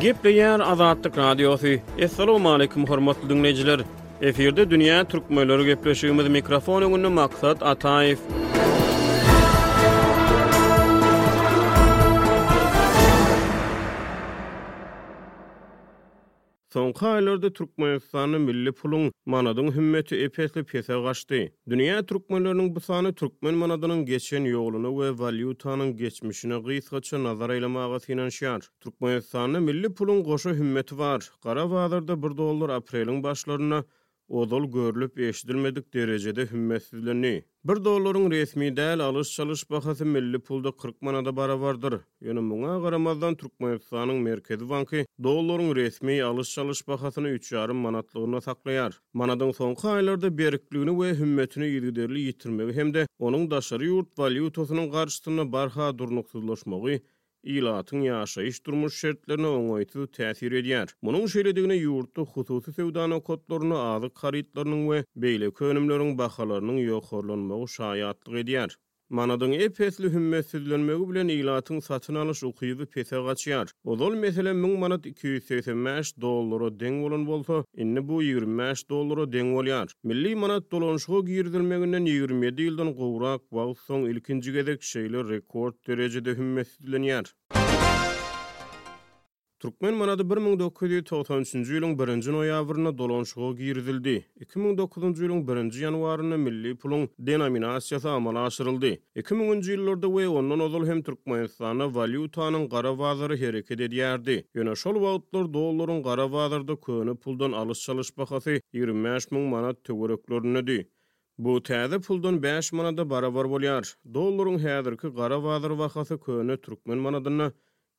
Gepleýär Azatlyk Radiosy. Assalamualaikum hormatly dinleýjiler. Efirde dünýä türkmenleri gepleşigimiz mikrofon öňünde Maksat Ataýew. Soňky aýlarda Türkmenistanda milli puluň, manadyň hümmeti ep-esli pese gaçdy. Dünýä türkmenleriniň bu sany türkmen manadynyň geçen ýoluna we walýutanyň geçmişine gysgaça nazar aýlamaga synanyşýar. Türkmenistanda milli puluň goşa hümmeti bar. Gara bazarda bir dollar apreliň başlarynda Ozal görlüp-eşidilmedik derejede hümmetsizlendi. Bir dollaryň resmi däl alyş-çalyş bahasy milli pulda kyrk manada barabardyr. Ýöne muňa garamazdan Türkmenistanyň Merkezi banky dollaryň resmi alyş-çalyş bahasyny üç ýarym manatlygynda saklaýar. Manadyň soňky aýlarda berkligini we hümmetini yzygiderli ýitirmegi hem-de onuň daşary ýurt walýutasynyň garşysynda barha durnuksyzlaşmagy ilatyň ýaşaýyş-durmuş şertlerine oňaýsyz täsir edýär. Munuň şeýledigine ýurtda hususy söwda nokatlarynda azyk harytlarynyň we beýleki önümleriň bahalarynyň ýokarlanmagy şaýatlyk edýär. Manadyň ep-esli hümmetsizlenmegi bilen ilatyň satyn alyş ukyby pese gaçýar. Ozal, meselem, müň manat iki ýüz segsen bäş dollara deň bolan bolsa, indi bu ýigrimi bäş dollara deň bolýar. Milli manat dolanyşyga girizilmeginden ýigrimi ýedi ýyldan gowrak wagt soň ilkinji gezek şeýle rekord derejede hümmetsizlenýär. Türkmen manady bir müň dokuz ýüz togsan üçünji ýylyň birinji noýabrynda dolanyşyga girizildi. Iki müň dokuzynjy ýylyň birinji ýanwarynda milli puluň denominasiýasy amala aşyryldy. Iki müňünji ýyllarda we ondan ozal hem Türkmenistanda walýutanyň gara bazary hereket edýärdi. Ýöne şol wagtlar dollaryň gara bazarda köne puldan alyş-çalyş bahasy ýigrimi bäş müň manat töwereklerindedi. Bu täze puldan bäş manada barabar bolýar. Dollaryň häzirki gara bazar bahasy köne türkmen manadyna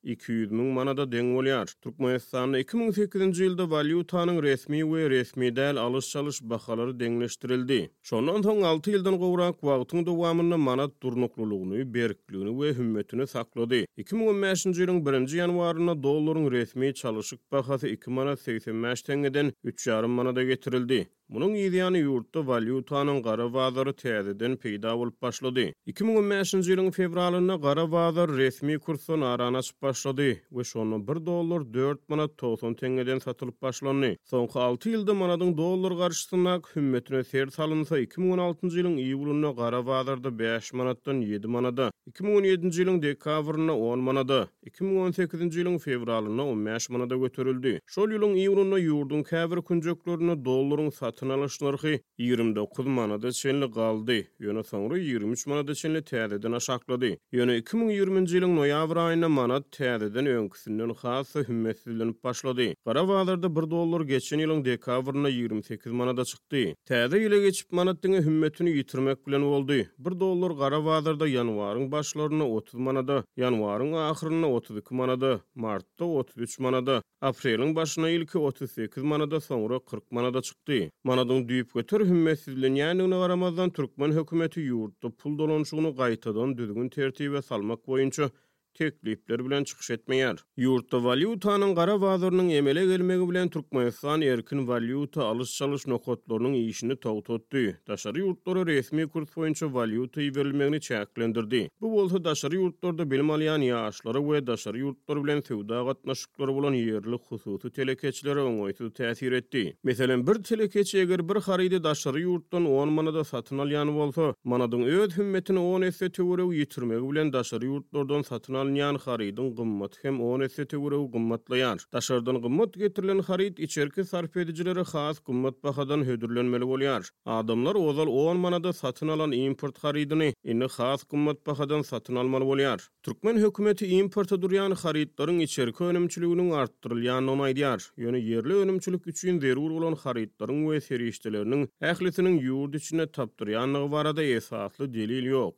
iki ýüz müň manada deň bolýar. Türkmenistanda iki müň sekizinji ýylda walýutanyň resmi we resmi däl alyş-çalyş bahalary deňleşdirildi. Şondan soň alty ýyldan gowrak wagtyň dowamynda manat durnuklylygyny, berkligini we hümmetini saklady. Iki müň on bäşinji ýylyň birinji ýanwarynda dollaryň resmi çalyşyk bahasy iki manat segsen bäş teňňeden üç ýarym manada getirildi. Munuň yz ýany ýurtda walýutanyň gara bazary täzeden peýda bolup başlady. Iki müň on bäşinji ýylyň fewralynda gara bazar resmi kursdan arany açyp başlady we şonda bir dollar dört manat togsan teňňeden satylyp başlandy. Soňky alty ýylda manadyň dollar garşysyndaky hümmetine ser salynsa iki müň on altynjy ýylyň iýulynda gara bazarda bäş manatdan ýedi manada, iki müň on ýedinji ýylyň dekabrynda on manada, Iki müň on sekizinji ýylyň fewralynda on bäş manada göterildi. Şol ýylyň iýunynda ýurduň käbir künjeklerinde dollaryň satyn alyş nyrhy ýigrimi dokuz manada çenli galdy, ýöne soňra ýigrimi üç manada çenli täzeden aşaklady. Ýöne iki müň ýigriminji ýylyň noýabr aýynda manat täzeden öňküsinden has-da hümmetsizlenip başlady. Gara bazarda bir dollar geçen ýylyň dekabrynda ýigrimi sekiz manada çykdy. Täze ýyla geçip manat diňe hümmetini ýitirmek bilen boldy. Bir dollar gara bazarda ýanwaryň başlarynda otuz manada, ýanwaryň ahyrynda otuz iki manada, martda otuz üç manada, apreliň başynda ilki otuz sekiz manada, soňra kyrk manada çykdy. Manadyň düýpgöter hümmetsizlenýändigine garamazdan, türkmen hökümeti ýurtda pul dolanyşygyny gaýtadan düzgün-tertibe salmak boýunça teklipler bilen çykyş etmeýär. Ýurtda walýutanyň gara bazarynyň emele gelmegi bilen Türkmenistan erkin walýuta alyş-çalyş nokatlarynyň işini togtatdy, daşary ýurtlara resmi kurs boýunça walýuta iberilmegini çäklendirdi. Bu bolsa daşary ýurtlarda bilim alýan ýaşlara we daşary ýurtlar bilen söwda gatnaşyklary, Lar bolan ýerli hususy telekeçilere oňaýsyz täsir etdi. Meselem, bir telekeçi eger bir harydy daşary ýurtdan on manada satyn alýan bolsa, manadyň öz hümmetini on esse töweregi ýitirmegi bilen daşary ýurtlardan satyn alynýan harydyň gymmaty hem on esse töweregi gymmatlaýar. Daşardan gymmat getirilen haryt içerki sarp edijilere has gymmat bahadan hödürlenmeli bolýar. Adamlar ozal on manada satyn alan import harydyny indi has gymmat bahadan satyn almaly bolýar. Türkmen hökümeti importa durýan harytlaryň içerki önümçiliginiň artdyrylýandygyny aýdýar, ýöne ýerli önümçilik üçin zerur bolan harytlaryň we serişdeleriniň ählisiniň ýurt içinde tapdyrýandygy barada esasly delil ýok.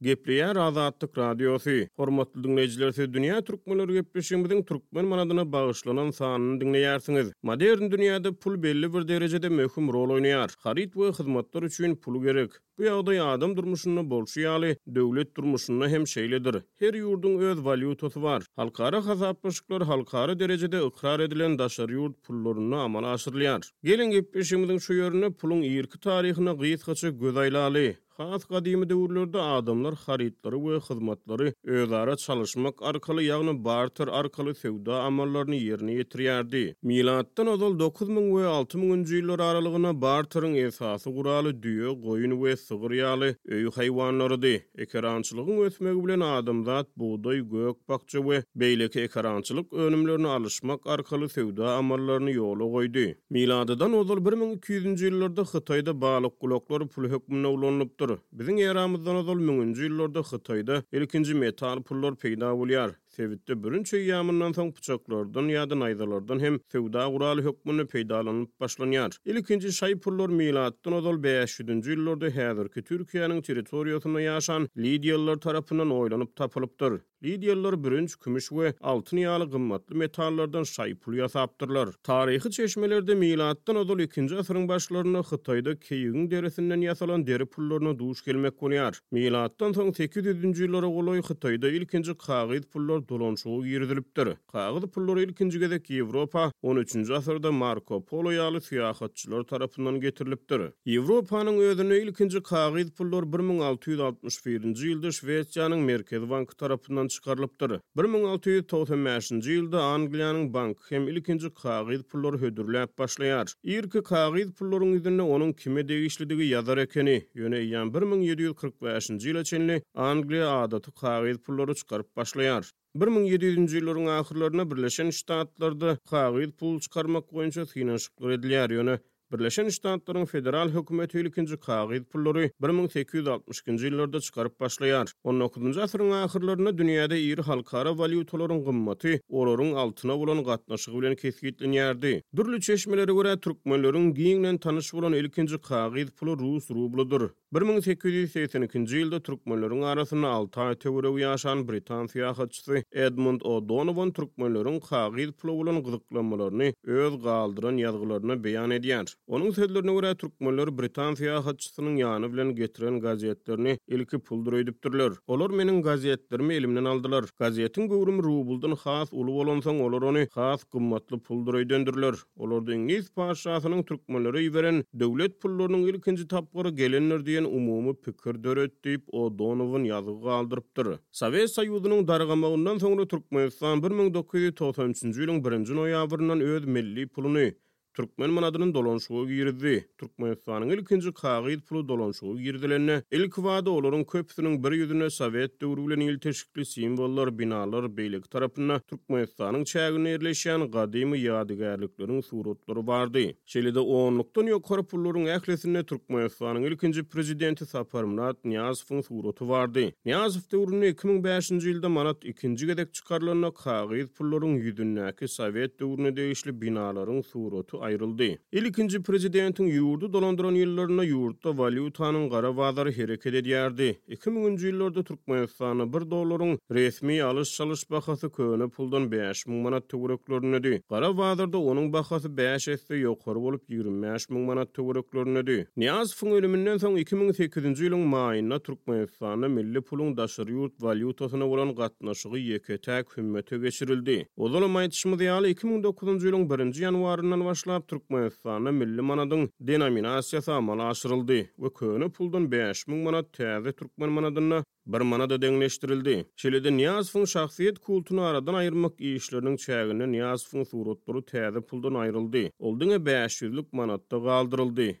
Gepleýär Azatlyk Radiosy, Hormatly diňleýjiler siz Dünýä Türkmenleri gepleşigimiziň Türkmen manadyna bagyşlanan sanyny diňleýärsiňiz. Modern dünýäde pul belli bir derejede möhüm rol oýnaýar. Haryt we hyzmatlar üçin pul gerek. Bu ýagdaý adam durmuşynda bolşy ýaly, döwlet durmuşynda hem şeýledir. Her ýurduň öz walýutasy bar. Halkara hasaplaşyklar halkara derejede ykrar edilen daşary ýurt pullarynda amala aşyrylýar. Geliň, gepleşigimiziň şu ýerinde puluň irki taryhyna gysgaça göz aýlaly. Has gadymy döwürlerde adamlar harytlary we hyzmatlary özara çalyşmak arkaly, ýagny barter arkaly söwda amallaryny ýerine ýetirýärdi. Milatdan ozal dokuz müň we alty müňünji ýyllar aralygynda barteriň esasy guraly düýe, goýun we sygyr ýaly öý haýwanlarydy. Ekerançylygyň ösmegi bilen adamzat bugdaý, gök-bakja we beýleki ekerançylyk önümlerini alyşmak arkaly söwda amallaryny ýola goýdy. Miladydan ozal bir müň iki ýüzünji ýyllarda Hytaýda balykgulaklar pul hökmünde ulanylypdyr. Biziň eramyzdan ozal müňünji ýyllarda Hytaýda ilkinji metal pullar peýda bolýar. Sebitde bürünç eýýamyndan soň pyçaklardan ýa-da naýzalardan hem söwda guraly hökmünde peýdalanylyp başlanýar. Ilkinji şaý pullar milatdan ozal bäş ýüzünji ýyllarda häzirki Türkiýäniň territoriýasynda ýaşan lidiýalylar tarapyndan oýlanyp tapylypdyr. Lidiýalylar bürünç, kümüş we altyn ýaly gymmatly metallardan şaý pul ýasapdyrlar. Taryhy çeşmelerde milatdan ozal ikinji asyryň başlarynda Hytaýda keýigiň derisinden ýasalan deri pullaryna duş gelmek bolýar. Milatdan soň sekiz ýüzünji ýyllara golaý Hytaýda ilkinji kagyz pullar dolanyşyga girizilipdir. Kagyz pullary ilkinji gezek Ýewropa on üçünji asyrda Marko Polo ýaly syýahatçylar tarapyndan getirilipdir. Ýewropanyň özünde ilkinji kagyz pullar bir müň alty ýüz altmyş birinji ýylda Şwesiýanyň Merkezi banky tarapyndan çykarylypdyr. Bir müň alty ýüz togsan bäşinji ýylda Angliýanyň banky hem ilkinji kagyz pullary hödürläp başlaýar. Irki kagyz pullaryň ýüzünde onuň kime degişlidigi ýazar ekeni, ýöne eýýäm bir müň ýedi ýüz kyrk bäşinji ýyla çenli Angliýa adaty kagyz pullary çykaryp başlaýar. Bir müň ýedi ýüzünji ýyllaryň ahyrlarynda Birleşen Ştatlarda kagyz pul çykarmak boýunça synanyşyklar edilýär, ýöne Birleşen Ştatlaryň federal hökümeti ilkinji kagyz pullary bir müň sekiz ýüz altmyş ikinji ýyllarda çykaryp başlaýar. On dokuzynjy asyryň ahyrlarynda dünýäde iri halkara walýutalaryň gymmaty olaryň altyna bolan gatnaşygy bilen kesgitlenýärdi. Dürli çeşmelere görä, türkmenleriň giňden tanyş bolan ilkinji kagyz puly rus rublydyr. Bir müň sekiz ýüz segsen ikinji ýylda türkmenleriň arasynda alty aý töweregi ýaşan britan syýahatçysy Edmund O'Donowan türkmenleriň kagyz pula bolan gyzyklanmalaryny öz galdyran ýazgylarynda beýan edýär. Onuň sözlerine görä, türkmenler britan syýahatçysynyň ýany bilen getiren gazetlerini ilki puldur öýdüpdirler. Olar meniň gazetlerimi elimden aldylar. Gazetiň göwrümi rubldan has uly bolansoň, olar ony has gymmatly puldur öýdendirler. Olarda iňlis patyşasynyň türkmenlere iberen döwlet pullarynyň ilkinji tapgyry gelendir diýen umumy pikir döredi diýip, O'Donowan ýazgy galdyrypdyr. Sowet Soýuzynyň dargamagyndan soňra Türkmenistan bir müň dokuz ýüz togsan üçünji ýylyň birinji noýabryndan öz milli puluny, türkmen manadyny dolanyşyga girizdi. Türkmenistanyň ilkinji kagyz puly dolanyşyga girizilende, ilkibada olaryň köpüsiniň bir ýüzünde sowet döwri bilen ilteşikli simwollar, binalar, beýleki tarapynda Türkmenistanyň çäginde ýerleşýän gadymy ýadygärlikleriň suratlary bardy. Şeýle-de onlukdan ýokary pullaryň ählisinde Türkmenistanyň ilkinji prezidenti Saparmyrat Nyýazowyň suraty bardy. Nyýazow döwründe iki müň bäşinji ýylda manat ikinji gezek çykarylanda kagyz pullaryň ýüzündäki sowet döwrüne degişli binalaryň suraty aýryldy. Ilkinji prezidentiň ýurdy dolandyran ýyllarynda ýurtda walýutanyň gara bazary hereket edýärdi. Iki müňünji ýyllarda Türkmenistanda bir dollaryň resmi alyş-çalyş bahasy köne puldan bäş müň manat töwereklerindedi. Gara bazarda onuň bahasy bäş esse ýokary bolup, ýigrimi bäş müň manat töwereklerindedi. Nyýazowyň ölüminden soň iki müň sekizinji ýylyň maýynda Türkmenistanda milli puluň daşary ýurt walýutasyna bolan gatnaşy ýokuşlygy ýeke-täk hümmete geçirildi. Ozalam aýdyşymyz ýaly, iki müň dokuzynjy ýylyň birinji ýanwaryndan başlap Türkmenistanda milli manadyň denominasiýasy amala aşyryldy we köne puldan bäş müň manat täze türkmen manadyna bir manada deňleşdirildi. Şeýle-de Nyýazowyň şahsyýet kultuny aradan aýyrmak işleriniň çäginde Nyýazowyň suratlary täze puldan aýryldy, ol diňe bäş ýüzlük manatda galdyryldy.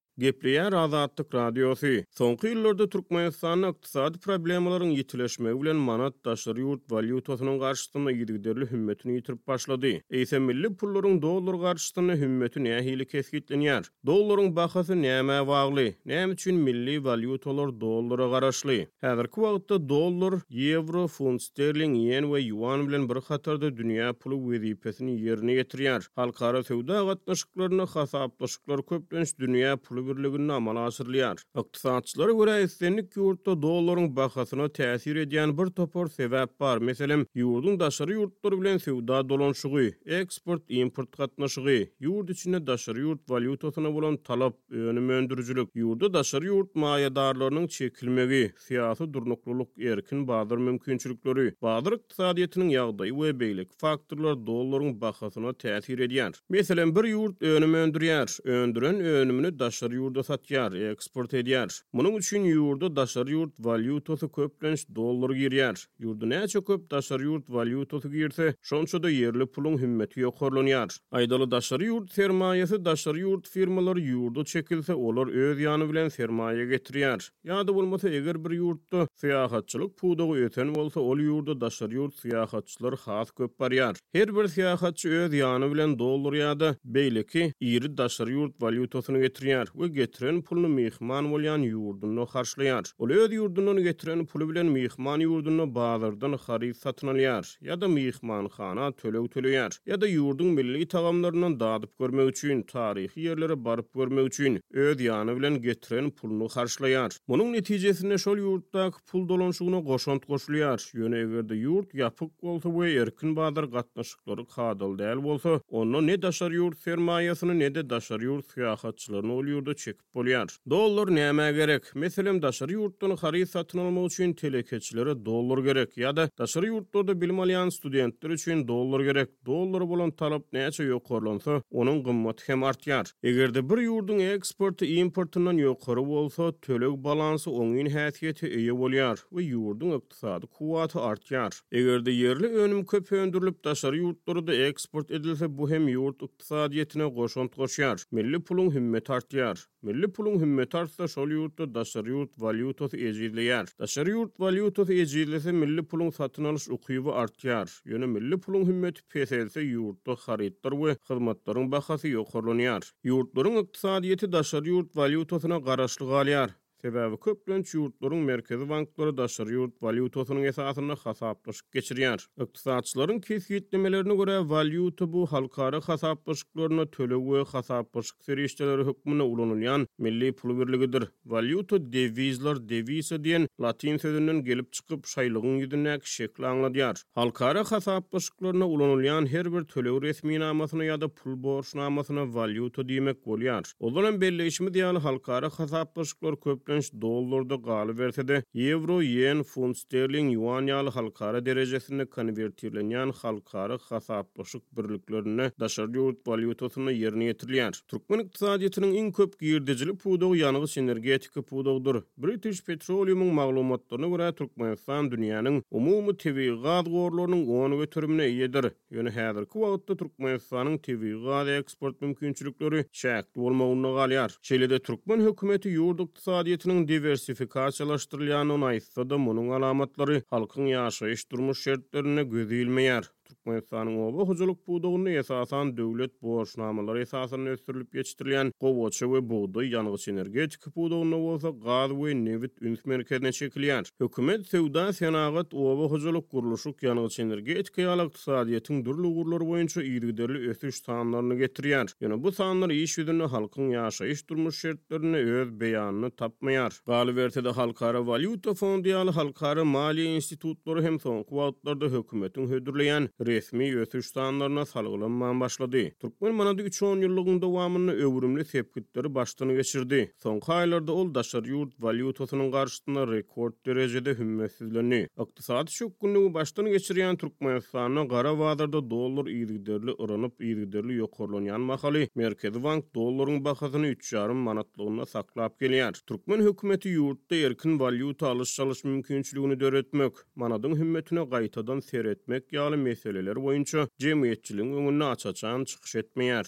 Gepleýär Azatlyk Radiosy. Soňky ýyllarda Türkmenistanda ykdysady problemalaryň ýitileşmegi bilen manat daşary ýurt walýutasynyň garşysynda yzygiderli hümmetini ýitirip başlady. Eýsem milli pullaryň dollar garşysynda hümmeti nähili kesgitlenýär? Dollaryň bahasy nämä bagly? Näme üçin milli walýutalar dollara garaşly? Häzirki wagtda dollar, ýewro, funt Sterling, ýen we ýuan bilen bir hatarda dünýä puly wezipesini ýerine ýetirýär. Halkara söwda gatnaşyklarynda hasaplaşyklar köplenç dünýä puly birliginde amala aşyrylýar. Ykdysatçylara görä, islendik ýurtda dollaryň bahasyna täsir edýän bir topar sebäp bar, meselem, ýurduň daşary ýurtlar bilen söwda dolanşygy, eksport-import gatnaşygy, ýurt içinde daşary ýurt walýutasyna bolan talap, önüm öndürijilik, ýurda daşary ýurt maýadarlarynyň çekilmegi, syýasy durnuklylyk, erkin bazar mümkinçilikleri, bazar ykdysadyýetiniň ýagdaýy we beýleki faktorlar dollaryň bahasyna täsir edýär. Meselem, bir ýurt önüm öndürýär, öndüren önümini daşary ýurda satýar, eksport edýär. Munuň üçin ýurda daşary ýurt walýutasy, köplenç, dollar girýär. Ýurda näçe köp daşary ýurt walýutasy girse, şonça-da ýerli puluň hümmeti ýokarlanýar. Aýdaly, daşary ýurt sermaýasy, daşary ýurt firmalary ýurda çekilse, olar öz ýany bilen sermaýa getirýär. Ýa-da bolmasa, eger bir ýurtda syýahatçylyk pudagy ösen bolsa, ol ýurda daşary ýurt syýahatçylary has köp barýar. Her bir syýahatçy öz ýany bilen dollar ýa-da beýleki iri daşary ýurt walýutasyny getirýär we getiren puluny myhman bolýan ýurdunda harçlaýar. Ol öz ýurdundan getiren puly bilen myhman ýurdunda bazardan haryt satyn alýar. ýa-da myhmanhana töleg töleýär, ýa-da ýurduň milli tagamlaryndan dadyp görmek üçin, taryhy ýerlere baryp görmek üçin öz ýany bilen getiren puluny harçlaýar. Munuň netijesinde şol ýurtdaky pul dolanyşygyna goşant goşulýar. Ýöne eger-de ýurt ýapyk bolsa we erkin bazar gatnaşyklary kadaly däl bolsa, onda ne daşary ýurt sermaýasyny, ne-de daşary ýurt syýahatçylaryny ol ýurda çekip Bolýar. Dollar nämä gerek? Meselem, daşary ýurtdan haryt satyn almak üçin telekeçilere dollar gerek, ýa-da daşary ýurtlarda bilim alýan studentler üçin dollar gerek. Dollara bolan talap näçe ýokarlansa, onuň gymmaty hem artýar. Eger-de bir ýurduň eksporty importyndan ýokary bolsa, töleg balansy oňyn häsiýete eýe bolýar we ýurduň ykdysady kuwwaty artýar. Eger-de ýerli önüm köp öndürilip, daşary ýurtlara-da eksport edilse, bu hem ýurt ykdysadyýetine goşant goşýar, milli puluň hümmeti artýar. Milli puluň hümmeti artsa, şol ýurtda daşary ýurt walýutasy ejizleýär. Daşary ýurt walýutasy ejizlese, milli puluň satyn alyş ukyby artýar. Ýöne milli puluň hümmeti peselse, ýurtda harytlar we hyzmatlaryň bahasy ýokarlanýar. Ýurtlaryň ykdysadyýeti daşary ýurt walýutasyna garaşly galýar. Sebäbi köplenç ýurtlaryň merkezi banklary daşary ýurt walýutasynyň esasynda hasaplaşyk geçirýär. Ykdysatçylaryň kesgitlemelerine görä, walýuta bu halkara hasaplaşyklarynda töleg we hasaplaşyk serişdeleri hökmünde ulanylýan milli pul birligidir. Walýuta, dewizler, devisa diýen latyn sözünden gelip çykyp, şaýlygyň ýüzündäki şekli aňladýar. Halkara hasaplaşyklarynda ulanylýan her bir töleg resminamasyna ýa-da pul borçnamasyna walýuta diýmek bolýar. Ozal hem belleýşimiz ýaly, halkara hasaplaşyklar köplenç dollarda galyberse-de, ýewro, ýen, funt sterling, ýuan ýaly halkara derejesinde konwertirlenýän halkara hasaplaşyk birliklerinde daşary ýurt walýutasynda ýerine ýetirilýär. Türkmen ykdysadyýetiniň iň köp girdejili pudagy ýangyç-energetika pudagydyr. British Petroleum-yň maglumatlaryna görä, Türkmenistan dünýäniň umumy tebigy gaz gorlarynyň on göterimine eýedir. Ýöne häzirki wagtda Türkmenistanyň tebigy gaz eksport mümkinçilikleri çäkli bolmagynda galýar. Şeýle-de türkmen hökümeti ýurt ykdysadyýetiniň diwersifikasiýalaşdyrylýandygyny aýtsa-da, munuň alamatlary halkyň ýaşaýyş-durmuş şertlerinde göze ilmeýär. Türkmenistanyň oba hojalyk pudagynda esasan döwlet borçnamalary esasynda ösdürilip ýetişdirilýän gowaça we bugdaý, ýangyç-energetika, Gümrük pudagynda bolsa gaz we nebit üns merkezine çekilýär. Hökümet, söwda, senagat, oba hojalyk, gurluşyk, ýangyç-energetika ýaly ykdysadyýetiň dürli ugurlary boýunça yzygiderli ösüş sanlaryny getirýär. Ýöne bu sanlar iş ýüzünde halkyň ýaşaýyş-durmuş şertlerinde öz beýanyny tapmaýar. Galyberse-de, Halkara walýuta fondy ýaly halkara maliýe institutlary hem soňky wagtlarda hökümetiň hödürleýän resmi ösüş sanlaryna salgylanman başlady. Türkmen manady üç onýyllygyň dowamynda öwrümli sepgitleri başdan geçirdi. Soňky aýlarda ol daşary ýurt walýutasynyň garşysynda rekord derejede hümmetsizlendi. Ykdysady çökgünligi başdan geçirýän Türkmenistanda gara bazarda dollar yzygiderli yranyp, yzygiderli ýokarlanýan mahaly, Merkezi bank dollaryň bahasyny üç ýarym manatlygynda saklap gelýär. Türkmen hökümeti ýurtda erkin walýuta alyş-çalyş mümkinçiligini döretmek, manadyň hümmetine gaýtadan seretmek ýaly meseleler boýunça jemgyýetçiligiň öňünde aç-açan çykyş etmeýär.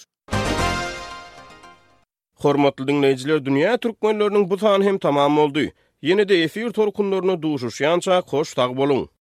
Hormatly diňleýjiler, dünýä türkmenleriniň bu sany hem tamam boldy. Ýene-de efir tolkunlarynda duşuşýançak hoş sag boluň!